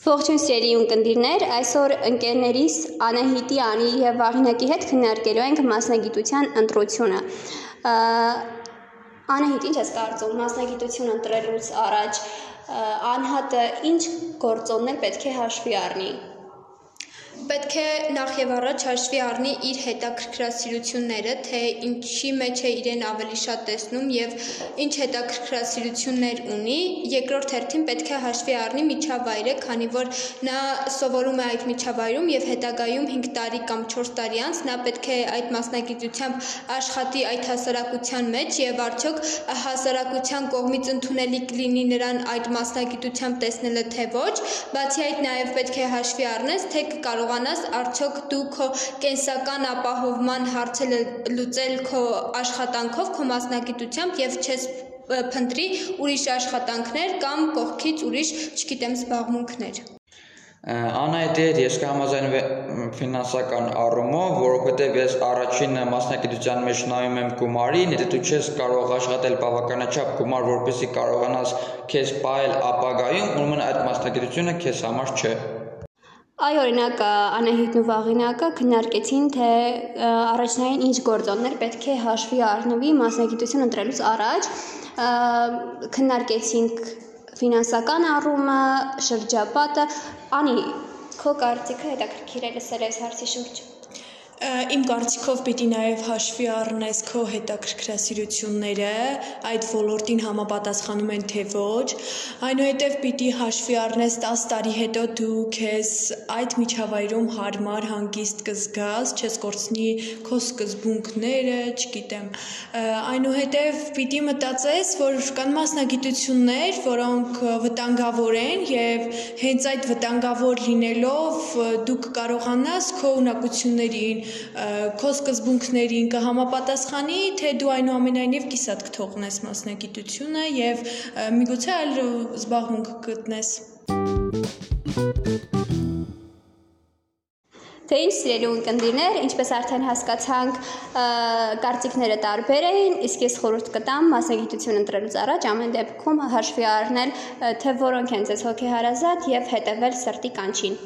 Ողջույն սիրելի ունկնդիրներ, այսօր ընկերներիս Անահիտի, Անի եւ Վաղինակի հետ քննարկելու ենք մասնագիտության ընտրությունը։ Անահիտ, ինչ ես կարծում մասնագիտություն ընտրելուց առաջ անհատը ինչ գործոններ պետք է հաշվի առնի պետք է նախ եւ առաջ հաշվի առնի իր հետաքրքրասիրությունները, թե ինչի մեջ է իրեն ավելի շատ տեսնում եւ ինչ հետաքրքրասիրություններ ունի։ Երկրորդ հերթին պետք է հաշվի առնի միջավայրը, քանի որ նա սովորում է այդ միջավայրում եւ հետագայում 5 տարի կամ 4 տարի անց նա պետք է այդ մասնագիտությամբ աշխատի այդ հասարակության մեջ եւ արդյոք հասարակության կողմից ընդունելի կլինի նրան այդ մասնագիտությամբ տեսնելը թե ոչ։ Բացի այդ նաեւ պետք է հաշվի առնես, թե կարող կարողանաս արդյոք դու քո կենսական ապահովման հարցը լուծել քո աշխատանքով, քո մասնագիտությամբ եւ չես փնտրի ուրիշ աշխատանքներ կամ կողքից ուրիշ, չգիտեմ, զբաղմունքներ։ Անայդ հետ ես կհամաձայնվեմ ֆինանսական առումով, որովհետև ես առաջին մասնակցության մեջ նայում եմ գումարին, եթե դու չես կարող աշխատել բավականաչափ գումար, որպեսզի կարողանաս քեզ պահել ապագայում, ուրեմն այդ մասնակցությունը քեզ համար չէ։ Այ օրինակ Անահիտն ու Վաղինակը քննարկեցին, թե առաջնային ինչ գործոններ պետք է հաշվի առնվի մասնագիտություն ընտրելուց առաջ։ Քննարկեցինք ֆինանսական առումը, շրջապատը։ Անի, քո կարծիքը հետաքրքիր է լսել այս հարցի շուրջ իմ կարծիքով պիտի նաև հաշվի առնես քո հետաքրքրասիրությունները, այդ ոլորտին համապատասխանում են թե ոչ, այնուհետև պիտի հաշվի առնես 10 տարի հետո դու քեզ այդ միջավայրում հարմար, հանգիստ կզգաս, չես կորցնի քո սկզբունքները, չգիտեմ։ Այնուհետև պիտի մտածես, որ կան մասնագիտություններ, որոնք վտանգավոր են եւ հենց այդ վտանգավոր լինելով դու կկարողանաս քո ունակություններին քո սկզբունքներին կհամապատասխանի, թե դու այնուամենայնիվ կիսատ կթողնես մասնագիտությունը եւ միգուցե այլ զբաղմունք գտնես։ Թե ինչ սիրելի ունկնդիրներ, ինչպես արդեն հասկացանք, կարծիքները տարբեր էին, իսկ ես խորհուրդ կտամ մասնագիտություն ընտրելուց առաջ ամեն դեպքում հաշվի առնել, թե որոնք են ձեզ հոգեհարազատ եւ հետեւել սրտի կանչին։